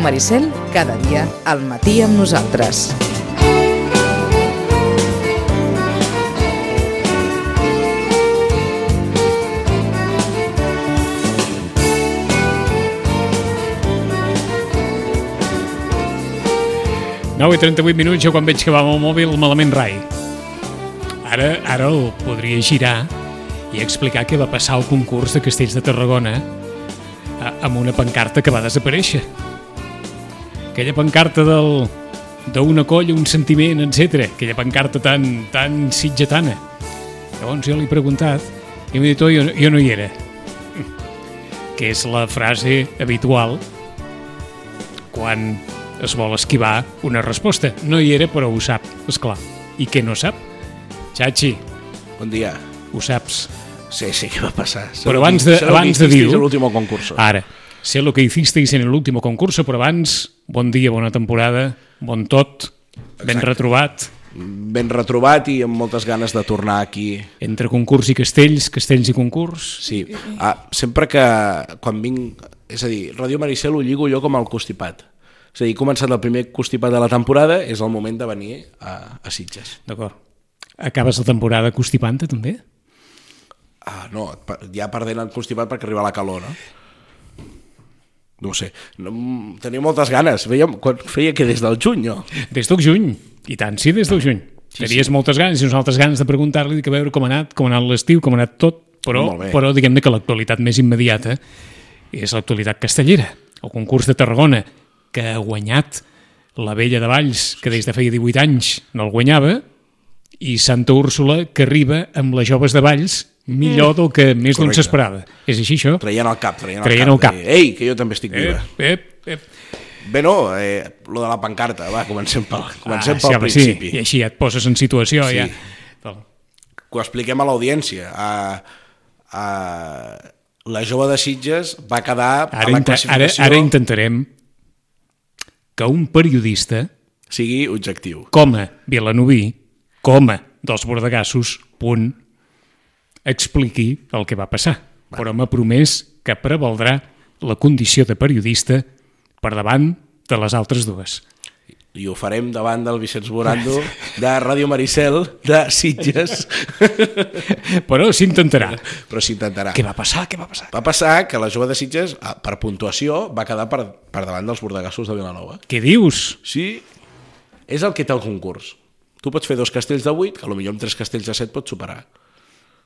Ràdio Maricel, cada dia, al matí amb nosaltres. Nou i 38 minuts, jo quan veig que va amb el mòbil malament rai. Ara, ara el podria girar i explicar què va passar al concurs de Castells de Tarragona a- amb una pancarta que va desaparèixer. Aquella pancarta del d'una colla, un sentiment, etc. Aquella pancarta tan, tan sitgetana. Llavors jo li he preguntat i m'ha dit, oh, jo, jo no hi era. Que és la frase habitual quan es vol esquivar una resposta. No hi era, però ho sap, és clar. I què no sap? Chachi, Bon dia. ho saps. Sí, sí, què va passar? Però abans de- abans de dir-ho- en l'último concurso. Ara, sé lo que hicisteis en el último concurso, però abans, bon dia, bona temporada, bon tot, ben Exacte. retrobat, Ben retrobat i amb moltes ganes de tornar aquí. entre concurs i castells, castells i concurs. Sí, ah, sempre que quan vinc... És a dir, Ràdio Maricel ho lligo jo com el constipat. És a dir, començat el primer constipat de la temporada, és el moment de venir a, a Sitges. D'acord. Acabes la temporada constipant també? Ah, no, ja perdent el constipat perquè arriba la calor, no? No ho sé. No, mm, tenia moltes ganes. Veiem, quan feia que des del juny, jo. Des del juny. I tant, sí, des del juny. Sí, Tenies sí. moltes ganes i nosaltres ganes de preguntar-li que veure com ha anat, com ha anat l'estiu, com ha anat tot, però, però diguem-ne que l'actualitat més immediata és l'actualitat castellera. El concurs de Tarragona, que ha guanyat la Vella de Valls, que des de feia 18 anys no el guanyava, i Santa Úrsula, que arriba amb les joves de Valls millor del que més d'un s'esperava. És així, això? Traient el cap, traient, Traient el el cap. cap. de, Ei, que jo també estic viva. Ep, ep, ep. Bé, no, eh, lo de la pancarta, va, comencem pel, comencem Ah, pel sí, home, principi. Sí, I així ja et poses en situació. Sí. Ja. Que ho expliquem a l'audiència. A, a, la jove de Sitges va quedar a Ara, la inte- ara, classificació ara intentarem que un periodista, sigui objectiu. com a vilanoví, com dels bordegassos, punt, expliqui el que va passar. Però m'ha promès que prevaldrà la condició de periodista per davant de les altres dues. I ho farem davant del Vicenç Morando de Ràdio Maricel de Sitges. Però s'intentarà. Però s'intentarà. Què va passar? Què va passar? Va passar que la jove de Sitges, ah, per puntuació, va quedar per, per davant dels bordegassos de Vilanova. Què dius? Sí, és el que té el concurs. Tu pots fer dos castells de 8, que potser amb tres castells de 7 pots superar.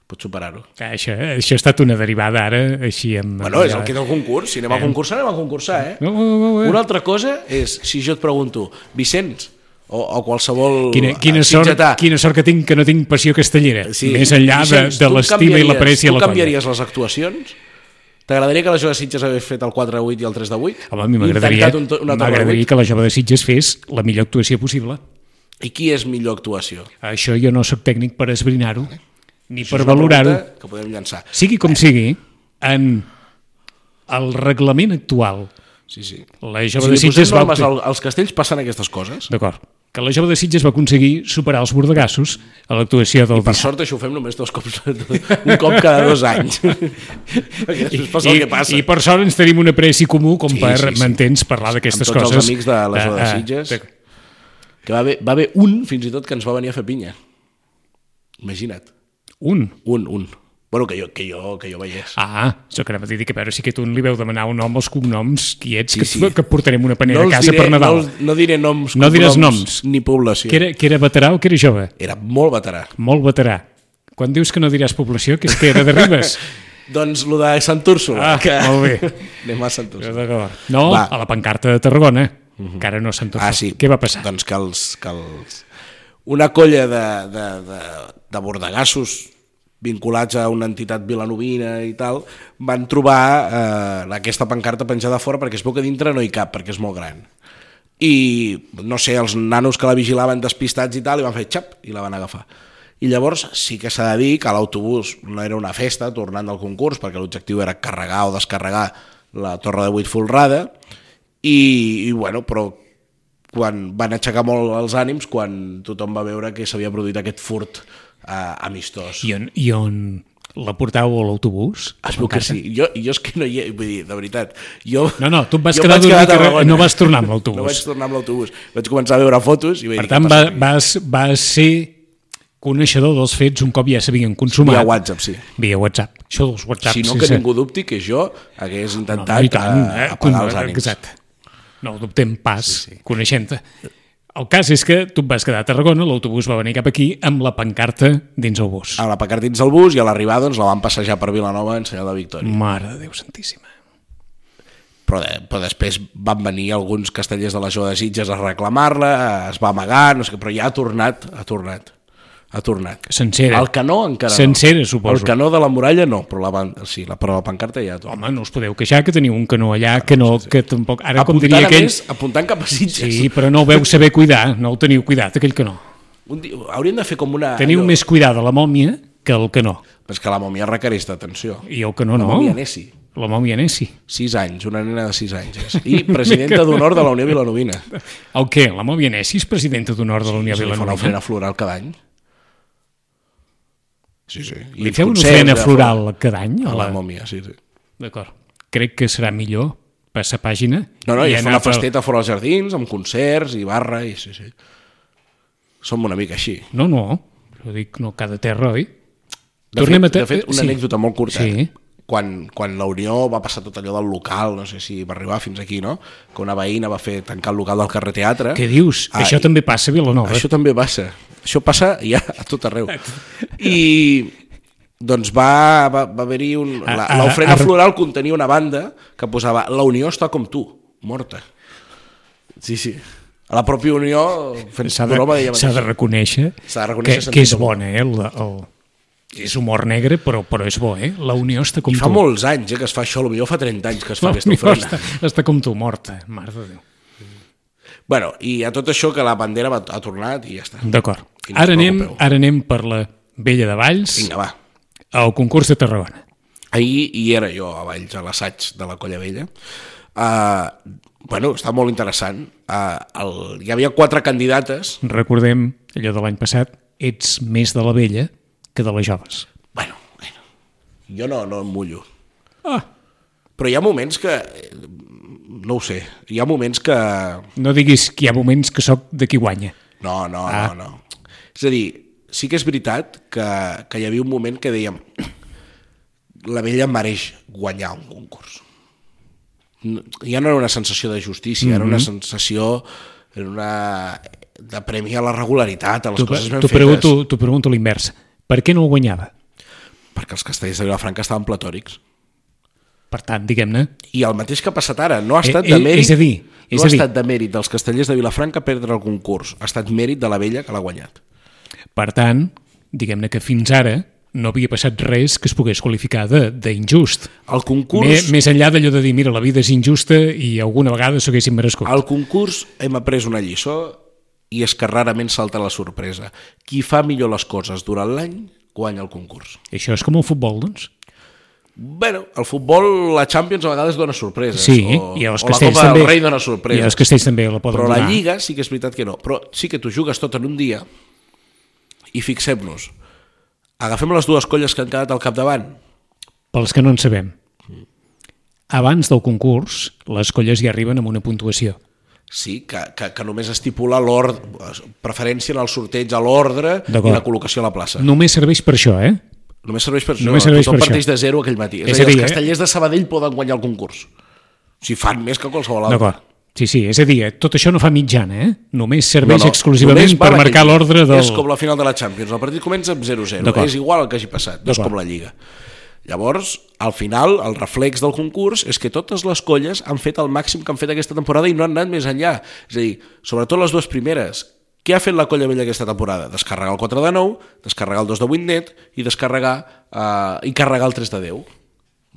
Pots superar-ho. Ah, Això, això ha estat una derivada ara, així amb... Bueno, és el que té el concurs. Si anem a concursar, anem a concursar, eh? No, no, no, no. Una altra cosa és, si jo et pregunto, Vicenç, o, o qualsevol Quina, quina, eh, sort, quina sort que tinc que no tinc passió castellera. sí, Més enllà de, Vicenç, de tu l'estima i l'apreci a la Tu colla. canviaries les actuacions? T'agradaria que la jove de Sitges hagués fet el 4 de 8 i el 3 de 8? Home, a mi m'agradaria un, to- una torre de m'agradaria 8? que la jove de Sitges fes la millor actuació possible. I qui és millor actuació? Això jo no sóc tècnic per esbrinar-ho, ni Això per valorar-ho. Que podem llançar. Sigui com sigui, en el reglament actual, Sí, sí. la Si jove li de Sitges va... normes al- als castells passen aquestes coses. D'acord. Que la jove de Sitges va aconseguir superar els bordegassos a l'actuació del Per Vicenç. sort això ho fem només dos cops, un cop cada dos anys. Perquè després passa el que passa. I per sort ens tenim un apreci comú com Sí, per, sí, sí. m'entens, parlar d'aquestes Amb tots coses. els amics de la zona de Eh, eh, Sitges. d'acord. Que va haver, va haver un, fins i tot, que ens va venir a fer pinya. Imagina't. Un. Un, un. Bueno, que jo, que jo, que jo veiés. Ah, això que anava a dir que a veure si aquest un li veu demanar un nom als cognoms quiets, Sí, que, sí. que portarem una panera els a casa diré, per Nadal. No, els- no diré noms, No diràs noms. Ni població. Que era, que era veterà o que era jove? Era molt veterà. Molt veterà. Quan dius que no diràs població, que és que era de Ribes. Doncs lo de Sant Úrsula. Ah, que... molt bé. Anem a Sant Úrsula. No, Va. a la pancarta de Tarragona, que ara no s'han Ah, sí. Què va passar? Doncs que els... Que els... Una colla de, de, de, de bordegassos vinculats a una entitat vilanovina i tal, van trobar eh, aquesta pancarta penjada fora perquè es veu que dintre no hi cap, perquè és molt gran. I, no sé, els nanos que la vigilaven despistats i tal, i van fer xap, i la van agafar. I llavors sí que s'ha de dir que l'autobús no era una festa tornant del concurs, perquè l'objectiu era carregar o descarregar la torre de vuit folrada, i, i bueno, però quan van aixecar molt els ànims quan tothom va veure que s'havia produït aquest furt eh, amistós. I on, i on la portàveu a l'autobús? Es veu que sí. Jo, jo és que no hi he... Vull dir, de veritat. Jo, No, no, tu et vas quedar vaig dormir a no vas tornar amb No l'autobús. vaig tornar amb l'autobús. Vaig començar a veure fotos i vaig per dir, tant, va, vas, vas ser coneixedor dels fets un cop ja s'havien consumat. Via WhatsApp, sí. Via WhatsApp. Això dels WhatsApp. Si no, sí, que sí. ningú dubti que jo hagués No, intentat no, i tant, eh, eh, apagar els ànims. Exacte. No ho dubtem pas, sí, sí. coneixent-te. El cas és que tu et vas quedar a Tarragona, l'autobús va venir cap aquí amb la pancarta dins el bus. Amb la pancarta dins del bus i a l'arribar doncs, la van passejar per Vilanova en senyal de victòria. Mare de Déu Santíssima. Però, de, però després van venir alguns castellers de la Jove de Sitges a reclamar-la, es va amagar, no sé què, però ja ha tornat, ha tornat. Ha tornat. Sencera. El canó encara Sencera, no. suposo. El canó de la muralla no, però la, van, sí, la, però la pancarta ja tornat. Home, no us podeu queixar que teniu un canó allà, que no, que tampoc... Ara, com apuntant, diria a aquell... més, apuntant cap a Sitges. Sí, però no ho veu saber cuidar, no el teniu cuidat, aquell canó. Un dia, hauríem de fer com una... Teniu allò- més cuidada la mòmia que el canó. Però és que la mòmia requereix d'atenció. I el canó La no. mòmia Nessi. La mòmia Nessi. Sis anys, una nena de sis anys. És. I presidenta d'honor de la Unió Vilanovina. El què? La mòmia Nessi és presidenta d'honor de la Unió Se li fa una Vilanovina? floral cada any. Sí, sí. I Li feu una ofrena de floral cada any? A la la... mòmia, sí, sí. D'acord. Crec que serà millor passar pàgina No, no, i, fa anar una festeta fora als jardins, amb concerts i barra, i sí, sí. Som una mica així. No, no, jo dic no cada terra, oi? De Tornem fet, a de fet una sí. anècdota molt curta. Sí. Quan, quan la Unió va passar tot allò del local, no sé si va arribar fins aquí, no? Que una veïna va fer tancar el local del carrer Teatre. Què dius? Ah, Això i- també passa a Vilanova. Això també passa. Això passa ja a tot arreu. I doncs va, va, va haver-hi un... A- la- a- L'ofrena a- floral contenia una banda que posava La Unió està com tu, morta. Sí, sí. A la pròpia Unió fent S'ha de, broma s'ha de reconèixer, de reconèixer que, que és bona, eh? El, el, és humor negre, però, però és bo, eh? La Unió està com I fa tu. molts anys eh, que es fa això, potser fa 30 anys que es fa La aquesta ofrena. està, està com tu, morta, mare de Déu. Bueno, i a tot això que la bandera va, ha tornat i ja està. D'acord. No Ara, anem, ara anem per la Vella de Valls, Vinga, va. al concurs de Tarragona. Ahir hi era jo a Valls, a l'assaig de la Colla Vella. Uh, bueno, està molt interessant. Uh, el, hi havia quatre candidates. Recordem allò de l'any passat, ets més de la vella que de les joves. Bueno, bueno jo no, no em mullo. Ah, Però hi ha moments que... No ho sé. Hi ha moments que... no diguis que hi ha moments que sóc de qui guanya. No, no, Ah. no, no. És a dir, sí que és veritat que, que hi havia un moment que dèiem la vella mereix guanyar un concurs. Ja no era una sensació de justícia, mm -hmm. era una sensació era una, de premi a la regularitat, a les coses ben fetes. pregunto, t'ho pregunto a l'invers. Per què no el guanyava? Perquè els castells de Vilafranca estaven platòrics. Per tant, diguem-ne, I el mateix que ha passat ara, no ha estat Eh, de eh, mèrit, és a dir, és no ha estat de mèrit dels castellers de Vilafranca perdre el concurs, ha estat mèrit de la vella que l'ha guanyat. per tant, diguem-ne que fins ara no havia passat res que es pogués qualificar de- d'injust. El concurs, Més, més enllà d'allò de dir, mira, la vida és injusta i alguna vegada s'ho haguessin merescut. Al concurs hem après una lliçó i és que rarament salta la sorpresa. Qui fa millor les coses durant l'any guanya el concurs. Això és com el futbol, doncs. Bueno, el futbol, la Champions a vegades dona sorpreses. Sí, o, i els o la castells Copa també. Rei dona I sorpreses. els castells també la poden Però la donar. Lliga sí que és veritat que no. Però sí que tu jugues tot en un dia i fixem-nos, agafem les dues colles que han quedat al capdavant. Pels que no en sabem. Abans del concurs, les colles ja arriben amb una puntuació. Sí, que, que, que només estipula l'ordre, preferència en el sorteig a l'ordre i la col·locació a la plaça. Només serveix per això, eh? Només serveix per això. Només serveix Tothom per parteix això. de zero aquell matí. És, És a dir, els eh? castellers de Sabadell poden guanyar el concurs. Si fan més que qualsevol altre. D'acord. Sí, sí, és a dir, eh, tot això no fa mitjana, eh? Només serveix No, no, exclusivament només per marcar l'ordre del... És com la final de la Champions. El partit comença amb 0-0. D'acord. És igual el que hagi passat. No és com la Lliga. Llavors, al final, el reflex del concurs és que totes les colles han fet el màxim que han fet aquesta temporada i no han anat més enllà. És a dir, sobretot les dues primeres, Què ha fet la colla vella aquesta temporada? Descarregar el 4 de 9, descarregar el 2 de 8 net i descarregar eh, i carregar el 3 de 10.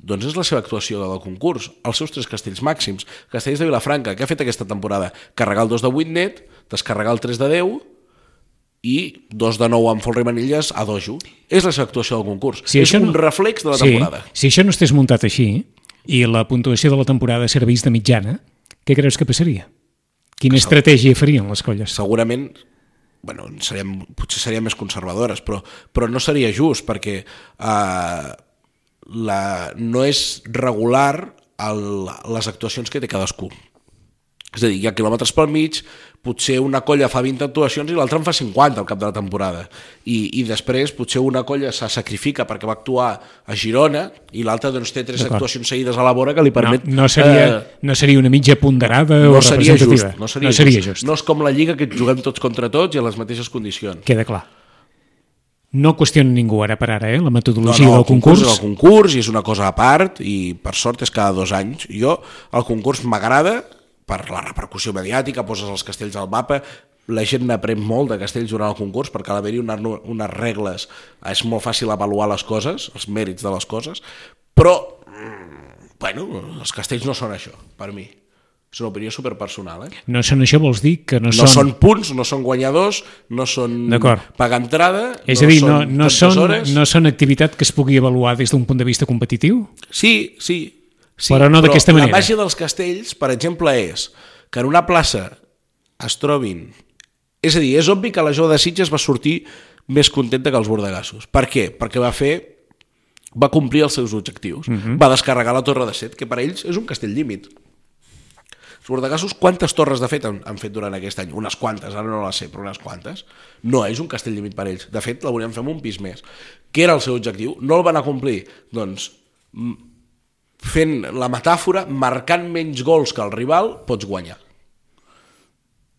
Doncs és la seva actuació del concurs, els seus tres castells màxims. Castells de Vilafranca, què ha fet aquesta temporada? Carregar el 2 de 8 net, descarregar el 3 de 10 i 2 de 9 amb folre manilles a dojo. És la seva actuació del concurs. Si és això un no- reflex de la sí, temporada. Si això no estigués muntat així i la puntuació de la temporada servís de mitjana, què creus que passaria? Quina estratègia farien les colles? segurament bueno, seríem, potser seríem més conservadores, però, però no seria just, perquè eh, la, no és regular el, les actuacions que té cadascú. És a dir, hi ha quilòmetres pel mig, potser una colla fa 20 actuacions i l'altra en fa 50 al cap de la temporada. I, i després potser una colla se sacrifica perquè va actuar a Girona i l'altra doncs, té tres actuacions seguides a la vora que li No, permet... no, seria, eh, no seria una mitja ponderada o no seria representativa. just, no seria, no seria just. just. No és com la Lliga que juguem tots contra tots i a les mateixes condicions. Queda clar. No qüestiona ningú ara per ara, eh? la metodologia no, no, del el concurs concurs. és el concurs i és una cosa a part i per sort és cada dos anys. Jo, el concurs m'agrada per la repercussió mediàtica, poses els castells al mapa, la gent n'aprèn molt de castells durant el concurs perquè al haver-hi una, unes regles és molt fàcil avaluar les coses, els mèrits de les coses, però, mm, bueno, els castells no són això, per mi. És una opinió superpersonal, eh? No són això, vols dir que no, No són punts, no són guanyadors, no són pagar entrada, És a dir, no, són no, són, no són activitat que es pugui avaluar des d'un punt de vista competitiu? Sí, sí. Sí Però no d'aquesta manera. La màgia dels castells, per exemple, és que en una plaça es trobin... És a dir, és obvi que la Jou de Sitges va sortir més contenta que els bordegassos. Per què? Perquè va fer va complir els seus objectius. Mhm. Va descarregar la Torre de Set, que per ells és un castell límit. Els bordegassos, quantes torres de fet han, han fet durant aquest any? Unes quantes, ara no les sé, però unes quantes. No és un castell límit per ells. De fet, la volien fer amb un pis més. Què era el seu objectiu? No el van acomplir? Doncs mm, fent la metàfora, marcant menys gols que el rival, pots guanyar.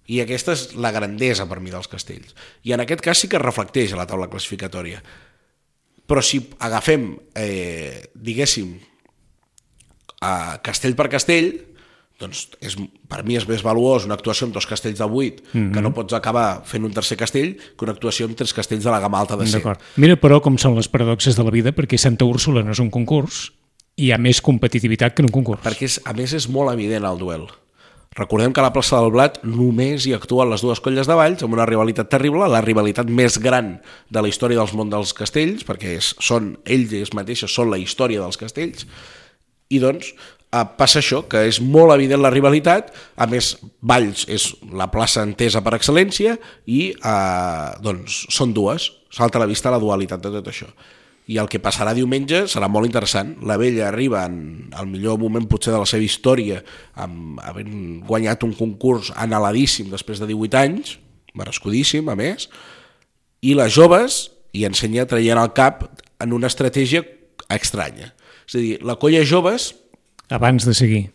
I aquesta és la grandesa per mi dels castells. I en aquest cas sí que es reflecteix a la taula classificatòria. Però si agafem, eh, diguéssim, a castell per castell, doncs és, per mi és més valuós una actuació amb dos castells de 8 mm -hmm. que no pots acabar fent un tercer castell que una actuació amb tres castells de la gamma alta de 100. D'acord. Mira, però, com són les paradoxes de la vida, perquè Santa Úrsula no és un concurs hi ha més competitivitat que en un concurs. perquè és, a més és molt evident el duel. Recordem que a la plaça del Blat només hi actuen les dues colles de Valls amb una rivalitat terrible, la rivalitat més gran de la història dels món dels castells, perquè és, són ells mateixes són la història dels castells, i doncs eh, passa això, que és molt evident la rivalitat, a més Valls és la plaça entesa per excel·lència i eh, doncs són dues, salta a la vista la dualitat de tot això i el que passarà diumenge serà molt interessant. La vella arriba en el millor moment potser de la seva història, amb, havent guanyat un concurs anheladíssim després de 18 anys, merescudíssim a més, i les joves hi ensenya traient el cap en una estratègia estranya. És a dir, la colla joves Abans de seguir,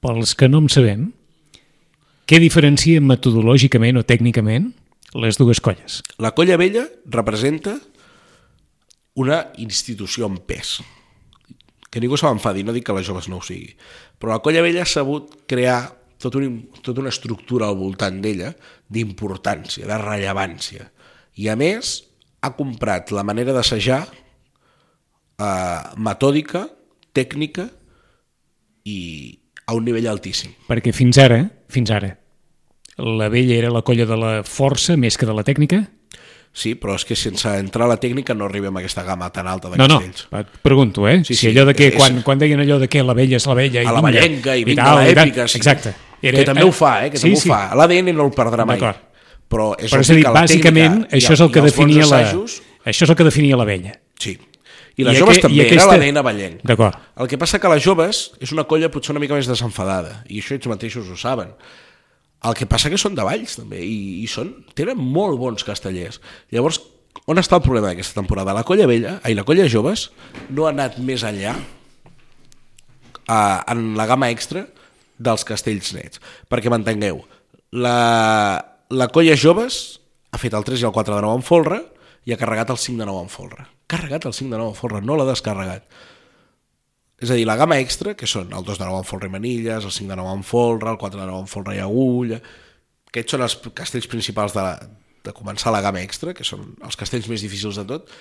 pels que no en sabem, què diferencia metodològicament o tècnicament les dues colles? La colla vella representa una institució en pes. Que ningú se m'enfadi, no dic que les joves no ho sigui. Però la colla vella ha sabut crear tot un, tota una estructura al voltant d'ella d'importància, de rellevància. I a més, ha comprat la manera d'assajar eh, metòdica, tècnica i a un nivell altíssim. Perquè fins ara, fins ara, la vella era la colla de la força més que de la tècnica? Sí, però és que sense entrar a la tècnica no arribem a aquesta gamma tan alta de No, no, castells. et pregunto, eh? Sí, si sí, allò de que, és- quan, quan deien allò de que la vella és la vella i a la vinga, ballenca i vinga i tal, l'èpica. Sí. Exacte. que també ho fa, eh? Que sí, també sí. ho fa. L'ADN no el perdrà mai. D'acord. Però és, Però és a dir, bàsicament, això és el que definia la, això és el que definia la vella. Sí. I les I joves aqu- també, i aquesta- era l'ADN ballenc. D'acord. El que passa que les joves és una colla potser una mica més desenfadada, i això ells mateixos ho saben. El que passa que són de Valls, també, i, i són, tenen molt bons castellers. Llavors, on està el problema d'aquesta temporada? La colla vella, ai, la colla joves, no ha anat més enllà a, en la gamma extra dels castells nets. Perquè m'entengueu, la, la colla joves ha fet el 3 i el 4 de nou en folre i ha carregat el 5 de nou en folre. Carregat el 5 de nou en folre, no l'ha descarregat. És a dir, la gamma extra, que són el 2 de nou en folre i manilles, el 5 de nou en folre, el 4 de nou en folre i agulla, aquests són els castells principals de, la, de començar la gamma extra, que són els castells més difícils de tot,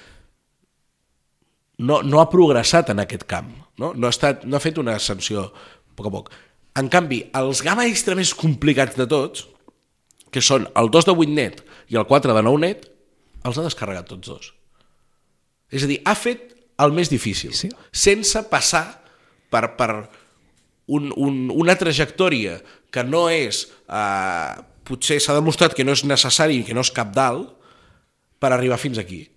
no, no ha progressat en aquest camp, no? No, ha estat, no ha fet una ascensió a poc a poc. En canvi, els gamma extra més complicats de tots, que són el 2 de 8 net i el 4 de 9 net, els ha descarregat tots dos. És a dir, ha fet el més difícil, Sí. sense passar per, per un, un, una trajectòria que no és... Eh, potser s'ha demostrat que no és necessari i que no és cap dalt per arribar fins aquí.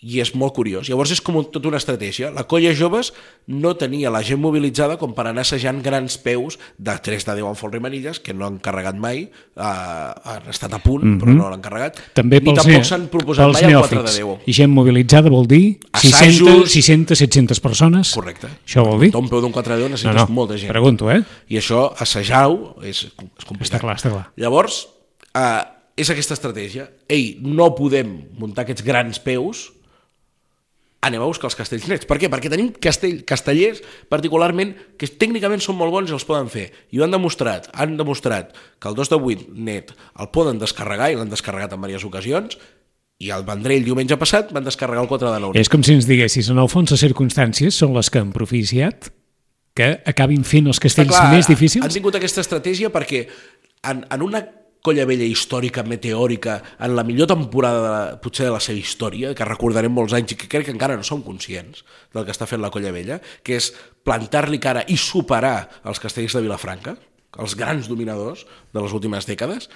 I és molt curiós. Llavors és com un, tota una estratègia. La colla joves no tenia la gent mobilitzada com per anar assajant grans peus de 3 de 10 en folre i manilles, que no han carregat mai, eh, han estat a punt, mm -hmm. però no l'han carregat. Mhm. També Ni tampoc s'han proposat mai el 4 de neòfits. 10. I gent mobilitzada vol dir 600, Assajos. 600 700 persones. Correcte. Això vol dir? Un peu d'un 4 de 10 No, necessites no, molta gent. pregunto, eh? I això, assajar-ho, és, és complicat. Està clar, està clar. Llavors, eh, és aquesta estratègia. Ei, no podem muntar aquests grans peus, anem a buscar els castells nets. Per què? Perquè tenim castell, castellers, particularment, que tècnicament són molt bons i els poden fer. I ho han demostrat. Han demostrat que el 2 de 8 net el poden descarregar, i l'han descarregat en diverses ocasions, i el Vendrell diumenge passat van descarregar el 4 de 9 net. És com si ens diguessis, en el fons, les circumstàncies són les que han propiciat que acabin fent els castells Clar, més difícils? Han tingut aquesta estratègia perquè en, en una colla vella històrica, meteòrica, en la millor temporada, de la, potser de la seva història, que recordarem molts anys i que crec que encara no som conscients del que està fent la colla vella, que és plantar-li cara i superar els castells de Vilafranca, els grans dominadors de les últimes dècades,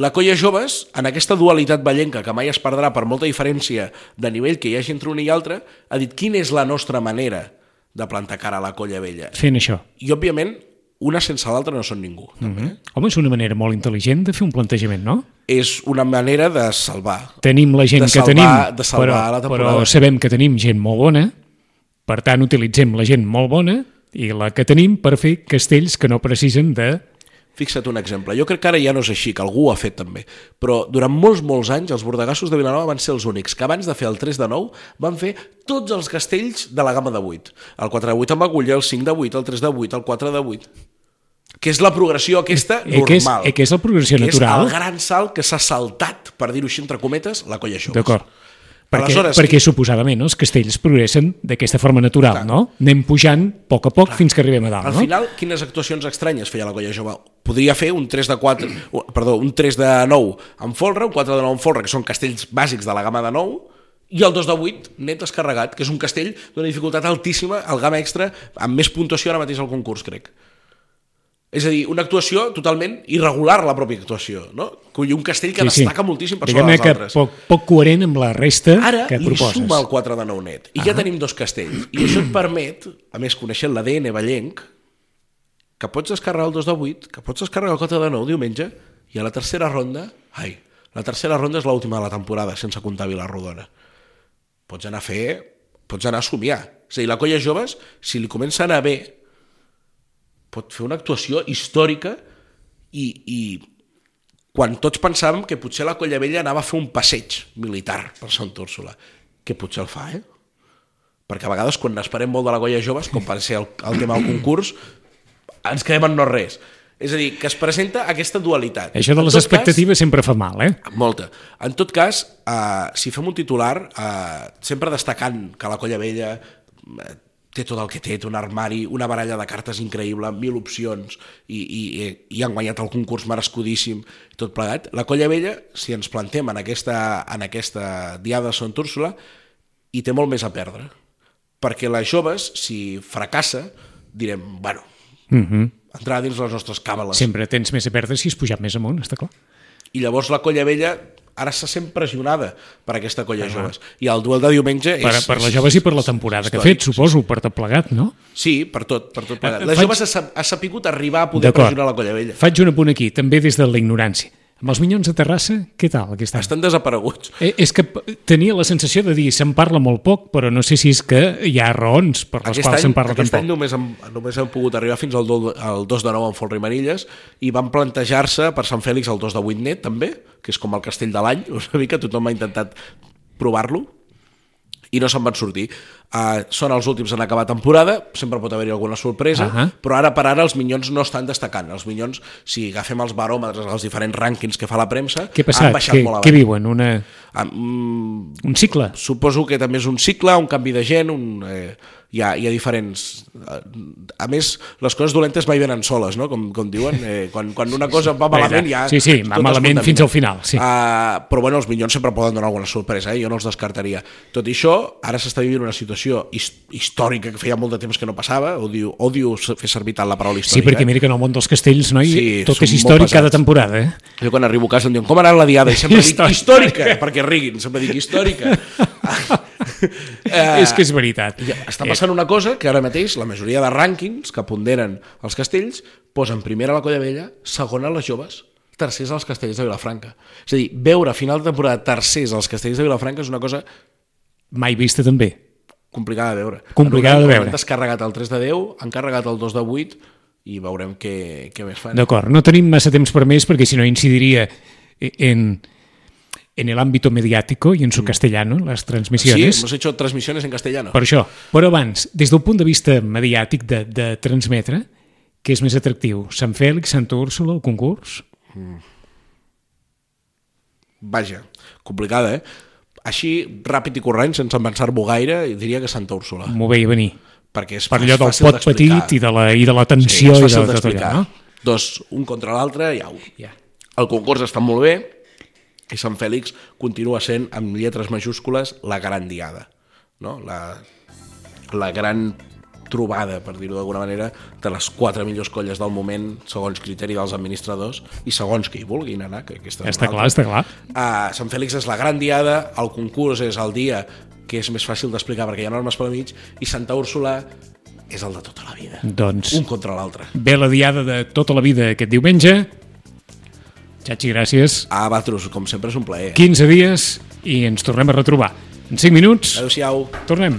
la colla joves, en aquesta dualitat ballenca que mai es perdrà per molta diferència de nivell que hi hagi entre un i altre, ha dit quina és la nostra manera de plantar cara a la colla vella. Fent això. I, òbviament, una sense l'altra no són ningú. Mm -hmm. Home, és una manera molt intel·ligent de fer un plantejament, no? És una manera de salvar. Tenim la gent De que salvar- tenim, de salvar però, la temporada. però sabem que tenim gent molt bona, per tant, utilitzem la gent molt bona i la que tenim per fer castells que no precisen de... Fixa't un exemple. Jo crec que ara ja no és així, que algú ho ha fet també. Però durant molts, molts anys, els bordegassos de Vilanova van ser els únics que abans de fer el 3 de 9 van fer tots els castells de la gamma de 8. El 4 de 8 amb agulla, el 5 de 8, el 3 de 8, el 4 de 8. Que és la progressió aquesta Eh, que és- normal. eh, que és la progressió que natural. és el gran salt que s'ha saltat, per dir-ho així entre cometes, la colla joves. D'acord. Perquè, Aleshores, perquè suposadament els castells progressen d'aquesta forma natural, Clar. no? Anem pujant a poc a poc fins que arribem a dalt, Al no? final, quines actuacions estranyes feia la colla jove? Podria fer un 3 de 4, u- perdó, un 3 de 9 en folre, un 4 de 9 en folre, que són castells bàsics de la gamma de 9, i el 2 de 8 net descarregat, que és un castell d'una dificultat altíssima, el gamma extra, amb més puntuació ara mateix al concurs, crec. És a dir, una actuació totalment irregular, la pròpia actuació, no? Collir un castell que destaca moltíssim per sobre que altres. poc, poc coherent amb la resta Ara que li proposes. suma el 4 de 9 net i ja tenim dos castells i això et permet, a més coneixent l'ADN ballenc que pots descarregar el 2 de 8 que pots descarregar el 4 de 9 diumenge i a la tercera ronda ai, la tercera ronda és l'última de la temporada sense comptar Vilarrodona pots anar a fer pots anar a somiar és a dir, la colla joves, si li comença a anar bé pot fer una actuació històrica i, i quan tots pensàvem que potser la Colla Vella anava a fer un passeig militar per Sant Úrsula, que potser el fa, eh? Perquè a vegades quan n'esperem molt de la Colla Joves, com per ser el, el tema del concurs, ens quedem en no res. És a dir, que es presenta aquesta dualitat. Això de En les expectatives sempre fa mal, eh? Cas, molta. En tot cas, eh, si fem un titular, eh, sempre destacant que la Colla Vella eh, té tot el que té, té un armari, una baralla de cartes increïble, mil opcions, i, i, i han guanyat el concurs merescudíssim, tot plegat. La Colla Vella, si ens plantem en aquesta, en aquesta diada de Sant Úrsula, hi té molt més a perdre. Perquè les joves, si fracassa, direm, bueno, Mm -hmm. entrarà dins les nostres càbales. Sempre tens més a perdre si has pujat més amunt, està clar. I llavors la colla vella ara se sent pressionada per aquesta colla joves. I el duel de diumenge Per, és... per les joves i per la temporada que ha històric. fet, suposo, per tot plegat, no? Sí, per tot, per tot plegat. Eh, Les faig- joves ha, ha sapigut arribar a poder pressionar la colla vella. Faig un apunt aquí, també des de la ignorància. Amb els Minyons de Terrassa, què tal aquest any? Estan desapareguts. Eh, és que tenia la sensació de dir se'n parla molt poc, però no sé si és que hi ha raons per les Aquest quals any, se'n parla aquest tan any poc. només hem, només hem pogut arribar fins al, do, al 2 de 9 en Folre i Manilles i van plantejar-se per Sant Fèlix el 2 de 8 net també, que és com el castell de l'any, una mica tothom ha intentat provar-lo i no se'n van sortir. Uh, són els últims en acabar temporada, sempre pot haver-hi alguna sorpresa, uh. -huh. però ara per ara els Minyons no estan destacant. Els Minyons, si agafem els baròmetres, els diferents rànquings que fa la premsa, Què ha han baixat Què, molt què avall. viuen? Una, mm, un cicle? suposo que també és un cicle, un canvi de gent, un, eh, hi, ha, hi ha diferents... eh, A més, les coses dolentes mai venen soles, no? com, com diuen. Eh, quan, quan una cosa va malament ja... Sí, sí, va malament fins al final, sí. Uh, però bueno, els Minyons sempre poden donar alguna sorpresa, eh? jo no els descartaria. Tot i això, ara s'està vivint una situació his històrica que feia molt de temps que no passava, odio, odio fer servir tant la paraula Sí, històrica. perquè mira que en el món dels castells, noi, Sí, tot és històric cada temporada, eh? Jo quan arribo a casa em diuen com ha anat la diada i sempre dic Històrica. històrica, perquè riguin, sempre dic històrica. és que és veritat. Està passant una cosa que ara mateix la majoria de rànquings que ponderen els castells posen primera la Colla Vella, segona les joves, tercers als castells de Vilafranca. És a dir, veure a final de temporada tercers als castells de Vilafranca és una cosa Mai vista també. Complicada de veure. Complicada de veure. descarregat el 3 de 10, han carregat el 2 de 8 i veurem què, què més fan. D'acord, no tenim massa temps per més perquè si no incidiria en, en el ámbito mediático y en su castellano, las Sí, transmisiones. hemos hecho transmisiones en castellano. Per això. Però abans, des del punt de vista mediàtic de, de transmetre, què és més atractiu? Sant Fèlix, Santa Úrsula, el concurs? Vaja, complicada, eh? Així, ràpid i corrent, sense pensar-m'ho gaire, diria que Santa Úrsula. M'ho veia venir. Perquè és Per allò del pot petit i de la, i de la Sí, tensió és i fàcil d'explicar. no? Dos, un contra l'altre. Ja. El concurs està molt bé i Sant Fèlix continua sent, amb lletres majúscules, la gran diada. No? La, la gran trobada, per dir-ho d'alguna manera, de les quatre millors colles del moment, segons criteri dels administradors, i segons que hi vulguin anar, que aquesta Està clar, està clar. Uh, Sant Fèlix és la gran diada, el concurs és el dia que és més fàcil d'explicar perquè hi ha normes pel mig, i Santa Úrsula és el de tota la vida. Doncs Un contra l'altre. ve la diada de tota la vida aquest diumenge. Xachi, gràcies. Ah, Batros, com sempre és un plaer. 15 dies i ens tornem a retrobar. En 5 minuts Adéu-siau. tornem.